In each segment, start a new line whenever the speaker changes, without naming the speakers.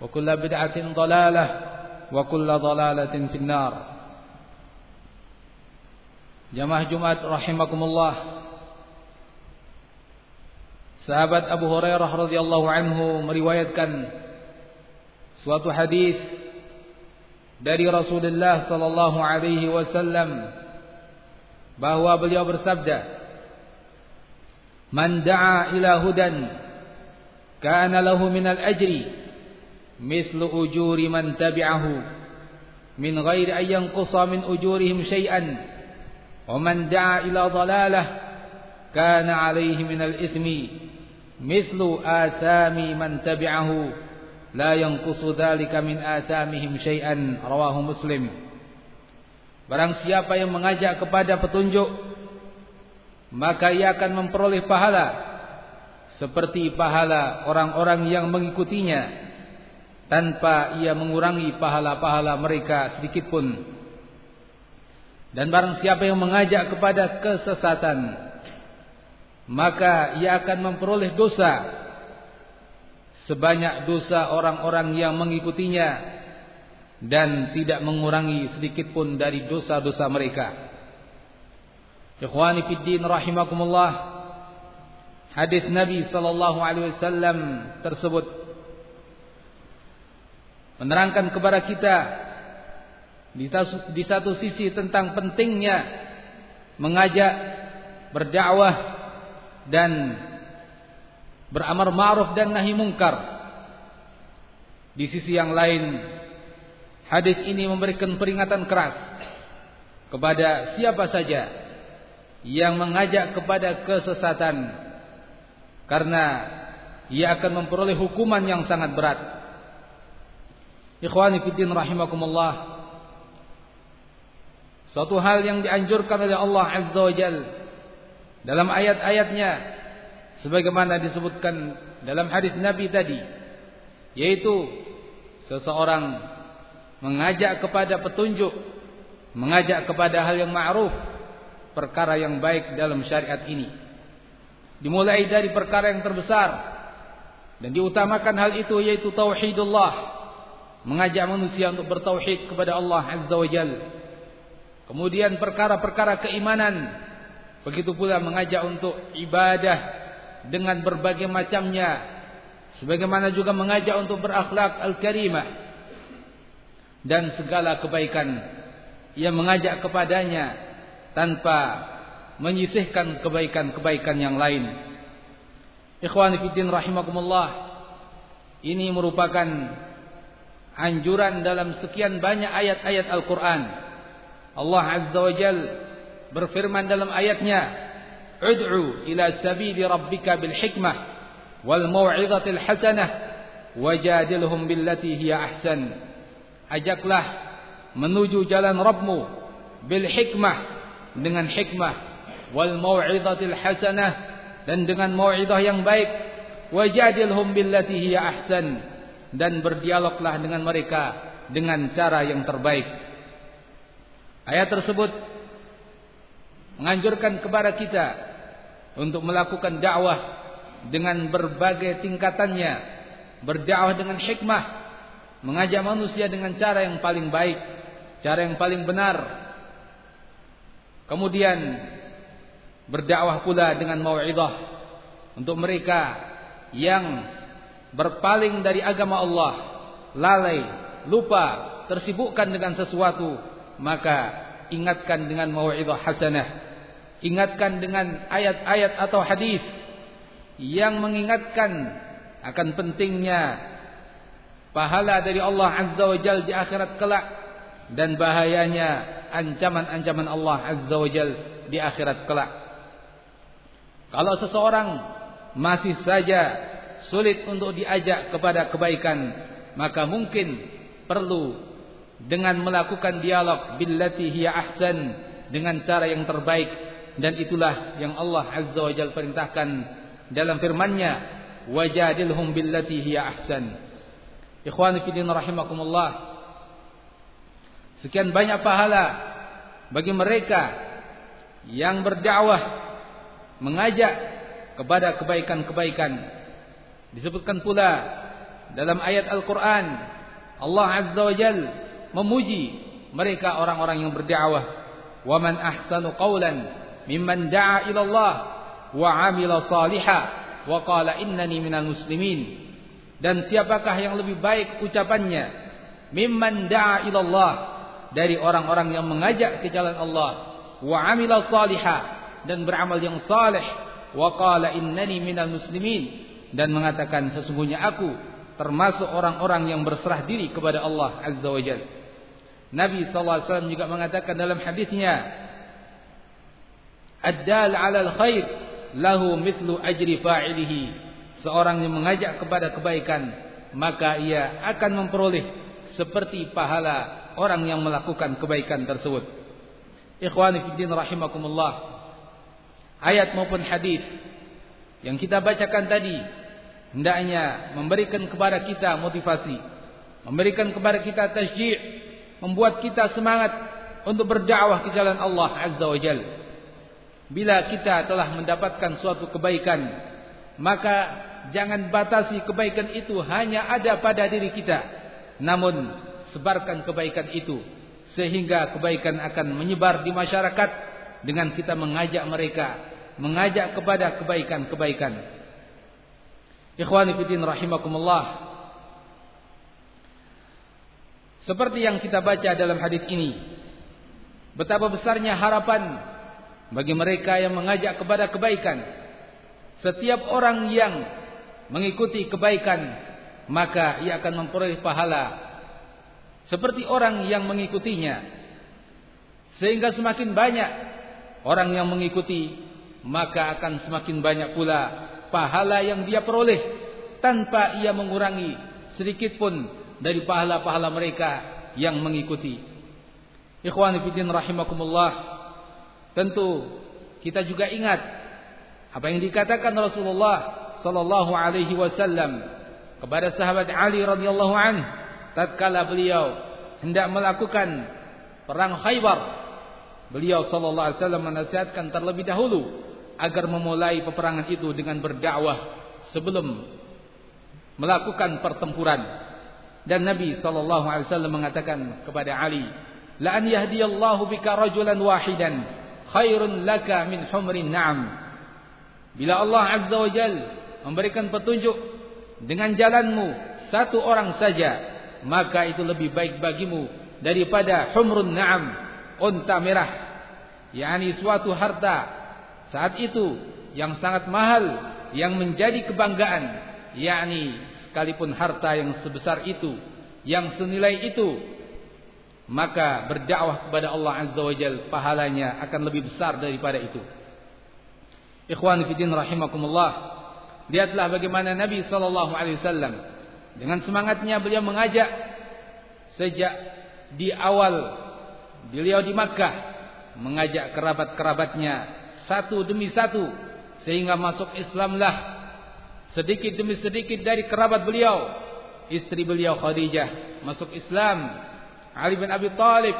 وكل بدعة ضلالة وكل ضلالة في النار Jamaah Jumat rahimakumullah. Sahabat Abu Hurairah radhiyallahu anhu meriwayatkan suatu hadis dari Rasulullah sallallahu alaihi wasallam bahwa beliau bersabda Man da'a ila hudan kana lahu min al-ajri mithlu ujuri man tabi'ahu. Min ghairi an yanqusa min ujurihim shay'an. Wa man da'a ila dhalalah kana 'alayhi min al-ithmi. Mithlu athami man tabi'ahu la yanqusu dhalika min athamihim shay'an. Rawahu muslim. Barang siapa yang mengajak kepada petunjuk maka ia akan memperoleh pahala. Seperti pahala orang-orang yang mengikutinya. Tanpa ia mengurangi pahala-pahala mereka sedikitpun dan barang siapa yang mengajak kepada kesesatan Maka ia akan memperoleh dosa. Sebanyak dosa orang-orang yang mengikutinya Dan tidak mengurangi sedikit pun dari dosa-dosa mereka. Ikhwani fiddin rahimakumullah Hadis Nabi SAW tersebut Menerangkan kepada kita di satu sisi tentang pentingnya mengajak berdakwah dan beramar ma'ruf dan nahi mungkar. Di sisi yang lain hadis ini memberikan peringatan keras kepada siapa saja yang mengajak kepada kesesatan karena ia akan memperoleh hukuman yang sangat berat ikhwani fillah rahimakumullah. Suatu hal yang dianjurkan oleh Allah Azza wa Jal dalam ayat-ayatnya sebagaimana disebutkan dalam hadis Nabi tadi yaitu seseorang mengajak kepada petunjuk mengajak kepada hal yang ma'ruf perkara yang baik dalam syariat ini. Dimulai dari perkara yang terbesar dan diutamakan hal itu yaitu tauhidullah mengajak manusia untuk bertauhid kepada Allah Azza wa Jalla Kemudian perkara-perkara keimanan begitu pula mengajak untuk ibadah dengan berbagai macamnya sebagaimana juga mengajak untuk berakhlak al-karimah dan segala kebaikan yang mengajak kepadanya tanpa menyisihkan kebaikan-kebaikan yang lain. Ikhwani fillah rahimakumullah. Ini merupakan anjuran dalam sekian banyak ayat-ayat Al-Qur'an. Allah Azza wa Jal berfirman dalam ayatnya Ud'u ila sabili rabbika bil hikmah wal maw'izatil hasanah wajadilhum billati hiya ahsan ajaklah menuju jalan Rabbmu bil hikmah dengan hikmah wal maw'izatil hasanah dan dengan mau'izah yang baik wajadilhum billati hiya ahsan dan berdialoglah dengan mereka dengan cara yang terbaik. Ayat tersebut menganjurkan kepada kita untuk melakukan dakwah dengan berbagai tingkatannya, berdakwah dengan hikmah, mengajak manusia dengan cara yang paling baik, cara yang paling benar. Kemudian berdakwah pula dengan mau'izah untuk mereka yang berpaling dari agama Allah, lalai, lupa, tersibukkan dengan sesuatu, maka ingatkan dengan mau'izah hasanah. Ingatkan dengan ayat-ayat atau hadis yang mengingatkan akan pentingnya pahala dari Allah Azza wa Jalla di akhirat kelak dan bahayanya ancaman-ancaman Allah Azza wa Jalla di akhirat kelak. Kalau seseorang masih saja sulit untuk diajak kepada kebaikan, maka mungkin perlu dengan melakukan dialog billati hiya ahsan dengan cara yang terbaik dan itulah yang Allah Azza wa Jalla perintahkan dalam firman-Nya wajadilhum billati hiya ahsan. Ikhwani fi din rahimakumullah. Sekian banyak pahala bagi mereka yang berdakwah mengajak kepada kebaikan-kebaikan disebutkan pula dalam ayat Al-Quran Allah Azza wa Jal memuji mereka orang-orang yang berdakwah. Qawlan mimman da'a ila Allah wa 'amila salihah wa qala innani minal muslimin. Dan siapakah yang lebih baik ucapannya? Mimman da'a ila Allah dari orang-orang yang mengajak ke jalan Allah. 'amila salihah dan beramal yang wa qala innani minal muslimin dan mengatakan sesungguhnya aku termasuk orang-orang yang berserah diri kepada Allah Azza wa Jalla. Nabi sallallahu alaihi wasallam juga mengatakan dalam hadisnya Ad-dal 'ala al-khair lahu mithlu ajri fa'ilihi. Seorang yang mengajak kepada kebaikan maka ia akan memperoleh seperti pahala orang yang melakukan kebaikan tersebut. Ikhwani fi din rahimakumullah. Ayat maupun hadis yang kita bacakan tadi hendaknya memberikan kepada kita motivasi, memberikan kepada kita tasjid, membuat kita semangat untuk berdakwah ke jalan Allah Azza wa Jalla. Bila kita telah mendapatkan suatu kebaikan, maka jangan batasi kebaikan itu hanya ada pada diri kita. Namun sebarkan kebaikan itu sehingga kebaikan akan menyebar di masyarakat dengan kita mengajak mereka mengajak kepada kebaikan-kebaikan. Ikhwani fillah rahimakumullah. Seperti yang kita baca dalam hadis ini, betapa besarnya harapan bagi mereka yang mengajak kepada kebaikan. Setiap orang yang mengikuti kebaikan, maka ia akan memperoleh pahala seperti orang yang mengikutinya. Sehingga semakin banyak orang yang mengikuti maka akan semakin banyak pula pahala yang dia peroleh tanpa ia mengurangi sedikit pun dari pahala-pahala mereka yang mengikuti. Ikhwani fillah rahimakumullah. Tentu kita juga ingat apa yang dikatakan Rasulullah sallallahu alaihi wasallam kepada sahabat Ali radhiyallahu an tatkala beliau hendak melakukan perang Khaybar beliau sallallahu alaihi wasallam menasihatkan terlebih dahulu agar memulai peperangan itu dengan berdakwah sebelum melakukan pertempuran. Dan Nabi sallallahu alaihi wasallam mengatakan kepada Ali la an yahdiyallahu bika rajulan wahidan khairun laka min humrin na'am. Bila Allah azza wa jalla memberikan petunjuk dengan jalanmu satu orang saja maka itu lebih baik bagimu daripada humrun na'am unta merah yakni suatu harta saat itu yang sangat mahal yang menjadi kebanggaan yakni sekalipun harta yang sebesar itu yang senilai itu maka berdakwah kepada Allah Azza wa Jal pahalanya akan lebih besar daripada itu. Ikhwan fillah rahimakumullah lihatlah bagaimana Nabi sallallahu alaihi wasallam dengan semangatnya beliau mengajak sejak di awal beliau di Makkah mengajak kerabat-kerabatnya satu demi satu sehingga masuk Islamlah sedikit demi sedikit dari kerabat beliau istri beliau Khadijah masuk Islam. Ali bin Abi Thalib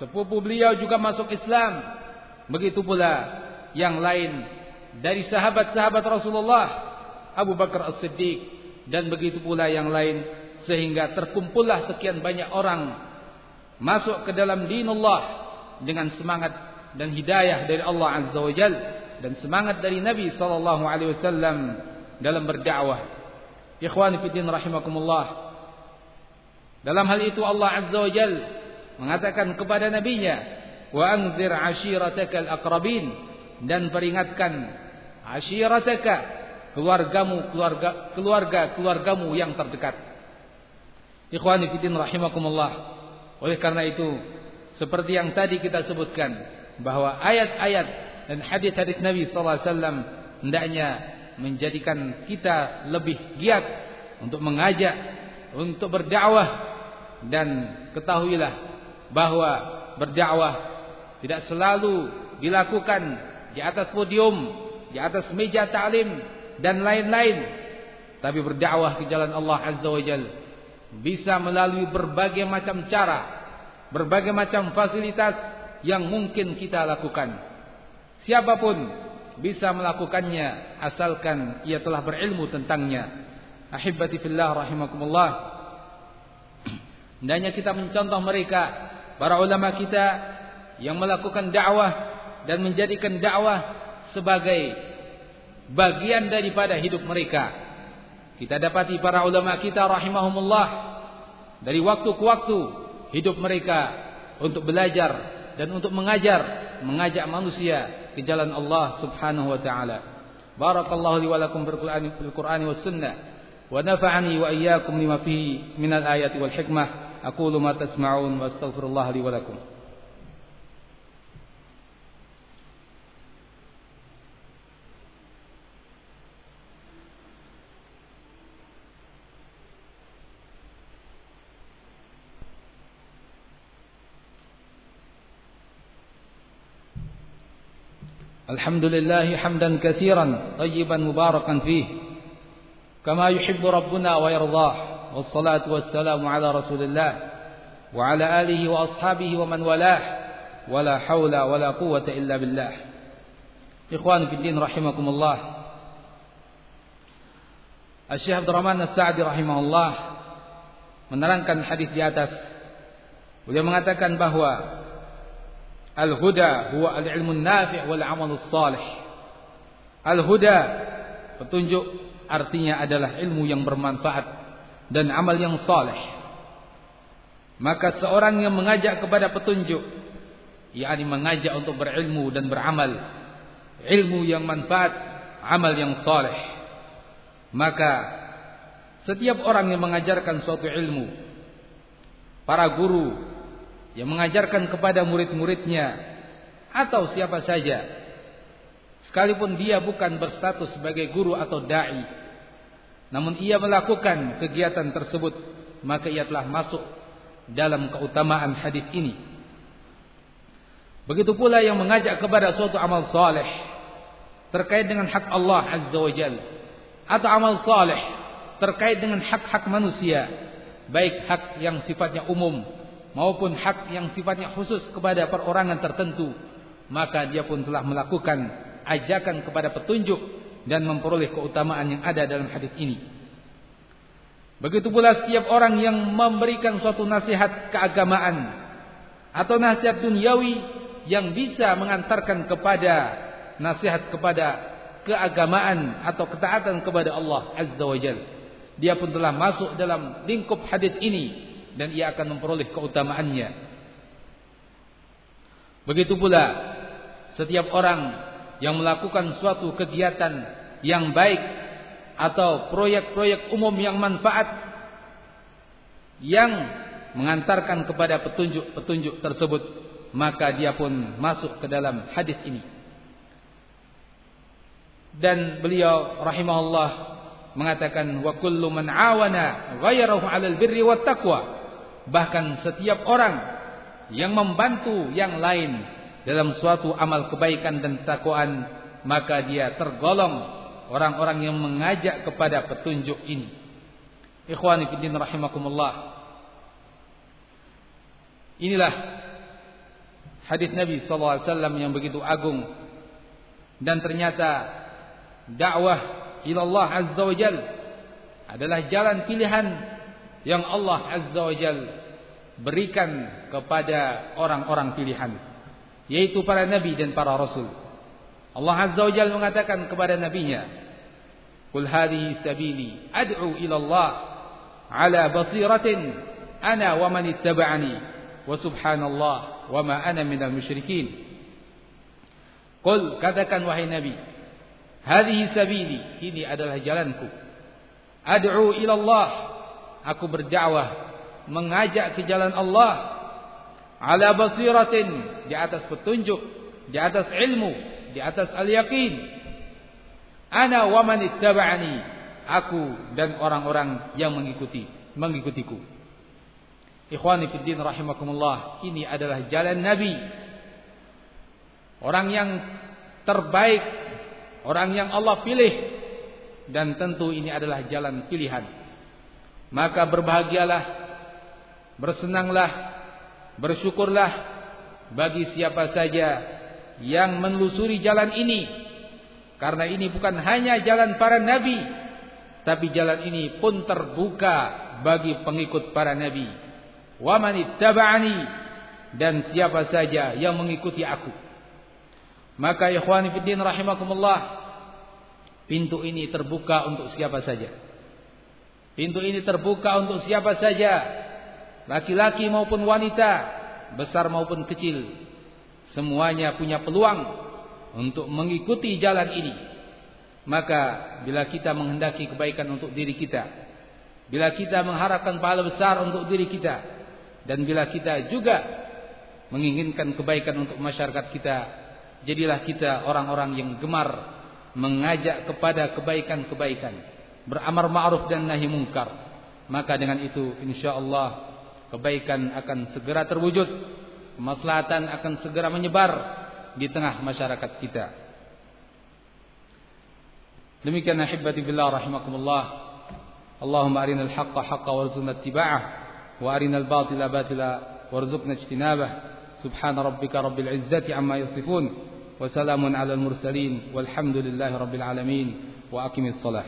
sepupu beliau juga masuk Islam. Begitu pula yang lain dari sahabat-sahabat Rasulullah Abu Bakar As-Siddiq dan begitu pula yang lain sehingga terkumpullah sekian banyak orang masuk ke dalam dinullah dengan semangat dan hidayah dari Allah Azza wa Jal dan semangat dari Nabi sallallahu alaihi wasallam dalam berdakwah. Ikhwani fi din rahimakumullah. Dalam hal itu Allah Azza wa Jal mengatakan kepada nabinya, "Wa anzir 'ashiratakal aqrabin" dan peringatkan ashirataka keluargamu keluarga keluarga keluargamu yang terdekat. Ikhwani fillah rahimakumullah. Oleh karena itu seperti yang tadi kita sebutkan bahwa ayat-ayat dan hadis-hadis Nabi sallallahu alaihi wasallam hendaknya menjadikan kita lebih giat untuk mengajak, untuk berdakwah dan ketahuilah bahwa berdakwah tidak selalu dilakukan di atas podium, di atas meja ta'lim dan lain-lain. Tapi berdakwah ke jalan Allah Azza wa Jalla bisa melalui berbagai macam cara berbagai macam fasilitas yang mungkin kita lakukan. Siapapun bisa melakukannya asalkan ia telah berilmu tentangnya. Ahibati fillah rahimakumullah. Hendaknya kita mencontoh mereka, para ulama kita yang melakukan dakwah dan menjadikan dakwah sebagai bagian daripada hidup mereka. Kita dapati para ulama kita rahimahumullah dari waktu ke waktu hidup mereka untuk belajar dan untuk mengajar mengajak manusia ke jalan Allah Subhanahu wa taala. Barakallahu li wa lakum bil Qur'ani was sunnah wa nafa'ani wa iyyakum lima fihi min al ayati wal hikmah. Aqulu ma tasma'un wa astaghfirullah li wa lakum. الحمد لله حمدا كثيرا طيبا مباركا فيه. كما يحب ربنا ويرضاه. والصلاة والسلام على رسول الله وعلى آله وأصحابه ومن والاه. ولا حول ولا قوة إلا بالله. إخوان في الدين رحمكم الله. الشيخ عبد الرحمن السعدي رحمه الله menerangkan hadis di atas. Beliau mengatakan bahwa Al-huda huwa al-ilmu nafi' wal amalus salih. Al-huda petunjuk artinya adalah ilmu yang bermanfaat dan amal yang saleh. Maka seorang yang mengajak kepada petunjuk yakni mengajak untuk berilmu dan beramal ilmu yang manfaat, amal yang saleh. Maka setiap orang yang mengajarkan suatu ilmu para guru yang mengajarkan kepada murid-muridnya atau siapa saja. Sekalipun dia bukan berstatus sebagai guru atau dai namun ia melakukan kegiatan tersebut maka ia telah masuk dalam keutamaan hadis ini. Begitu pula yang mengajak kepada suatu amal saleh terkait dengan hak Allah azza wajalla atau amal saleh terkait dengan hak-hak manusia baik hak yang sifatnya umum maupun hak yang sifatnya khusus kepada perorangan tertentu maka dia pun telah melakukan ajakan kepada petunjuk dan memperoleh keutamaan yang ada dalam hadis ini. Begitu pula setiap orang yang memberikan suatu nasihat keagamaan atau nasihat duniawi yang bisa mengantarkan kepada nasihat kepada keagamaan atau ketaatan kepada Allah Azza wa Jalla dia pun telah masuk dalam lingkup hadis ini dan ia akan memperoleh keutamaannya. Begitu pula setiap orang yang melakukan suatu kegiatan yang baik atau proyek-proyek umum yang manfaat yang mengantarkan kepada petunjuk-petunjuk tersebut maka dia pun masuk ke dalam hadis ini. Dan beliau rahimahullah mengatakan wa kullu man awana ghayrahu 'alal birri wat taqwa bahkan setiap orang yang membantu yang lain dalam suatu amal kebaikan dan takwaan maka dia tergolong orang-orang yang mengajak kepada petunjuk ini Ikhwani fi din rahimakumullah. Inilah hadis Nabi sallallahu alaihi wasallam yang begitu agung dan ternyata dakwah ila Allah azza wajal adalah jalan pilihan yang Allah azza wajal berikan kepada orang-orang pilihan yaitu para nabi dan para rasul. Allah azza wajal mengatakan kepada nabinya, "Qul hadhihi sabili ad'u ila Allah ala basiratin ana wa man ittaba'ani wa subhanallah wa ma ana minal musyrikin." Qul katakan wahai nabi, hadhihi sabili, ini adalah jalanku. Ad'u ila Allah, aku berdakwah mengajak ke jalan Allah ala basiratin di atas petunjuk, di atas ilmu, di atas al-yaqin. Ana wa man ittaba'ani, aku dan orang-orang yang mengikuti, mengikutiku. Ikhwani fi din rahimakumullah, ini adalah jalan Nabi Orang yang terbaik Orang yang Allah pilih Dan tentu ini adalah jalan pilihan Maka berbahagialah Bersenanglah Bersyukurlah Bagi siapa saja Yang menelusuri jalan ini. Karena ini bukan hanya jalan para nabi Tapi jalan ini pun terbuka Bagi pengikut para nabi. Wa manittaba'ani Dan siapa saja yang mengikuti aku. Maka ikhwani fiddin rahimakumullah Pintu ini terbuka untuk siapa saja Pintu ini terbuka untuk siapa saja Laki-laki maupun wanita Besar maupun kecil Semuanya punya peluang Untuk mengikuti jalan ini. Maka bila kita menghendaki kebaikan untuk diri kita Bila kita mengharapkan pahala besar untuk diri kita Dan bila kita juga Menginginkan kebaikan untuk masyarakat kita jadilah kita orang-orang yang gemar mengajak kepada kebaikan-kebaikan beramar ma'ruf dan nahi mungkar maka dengan itu insyaallah kebaikan akan segera terwujud kemaslahatan akan segera menyebar di tengah masyarakat kita demikian ahibati billah rahimakumullah Allahumma arinal haqqa haqqa warzuqna ittiba'ah wa arinal batila batila warzuqna ijtinabah subhana rabbika rabbil izzati amma yasifun وسلام على المرسلين والحمد لله رب العالمين وأقم الصلاة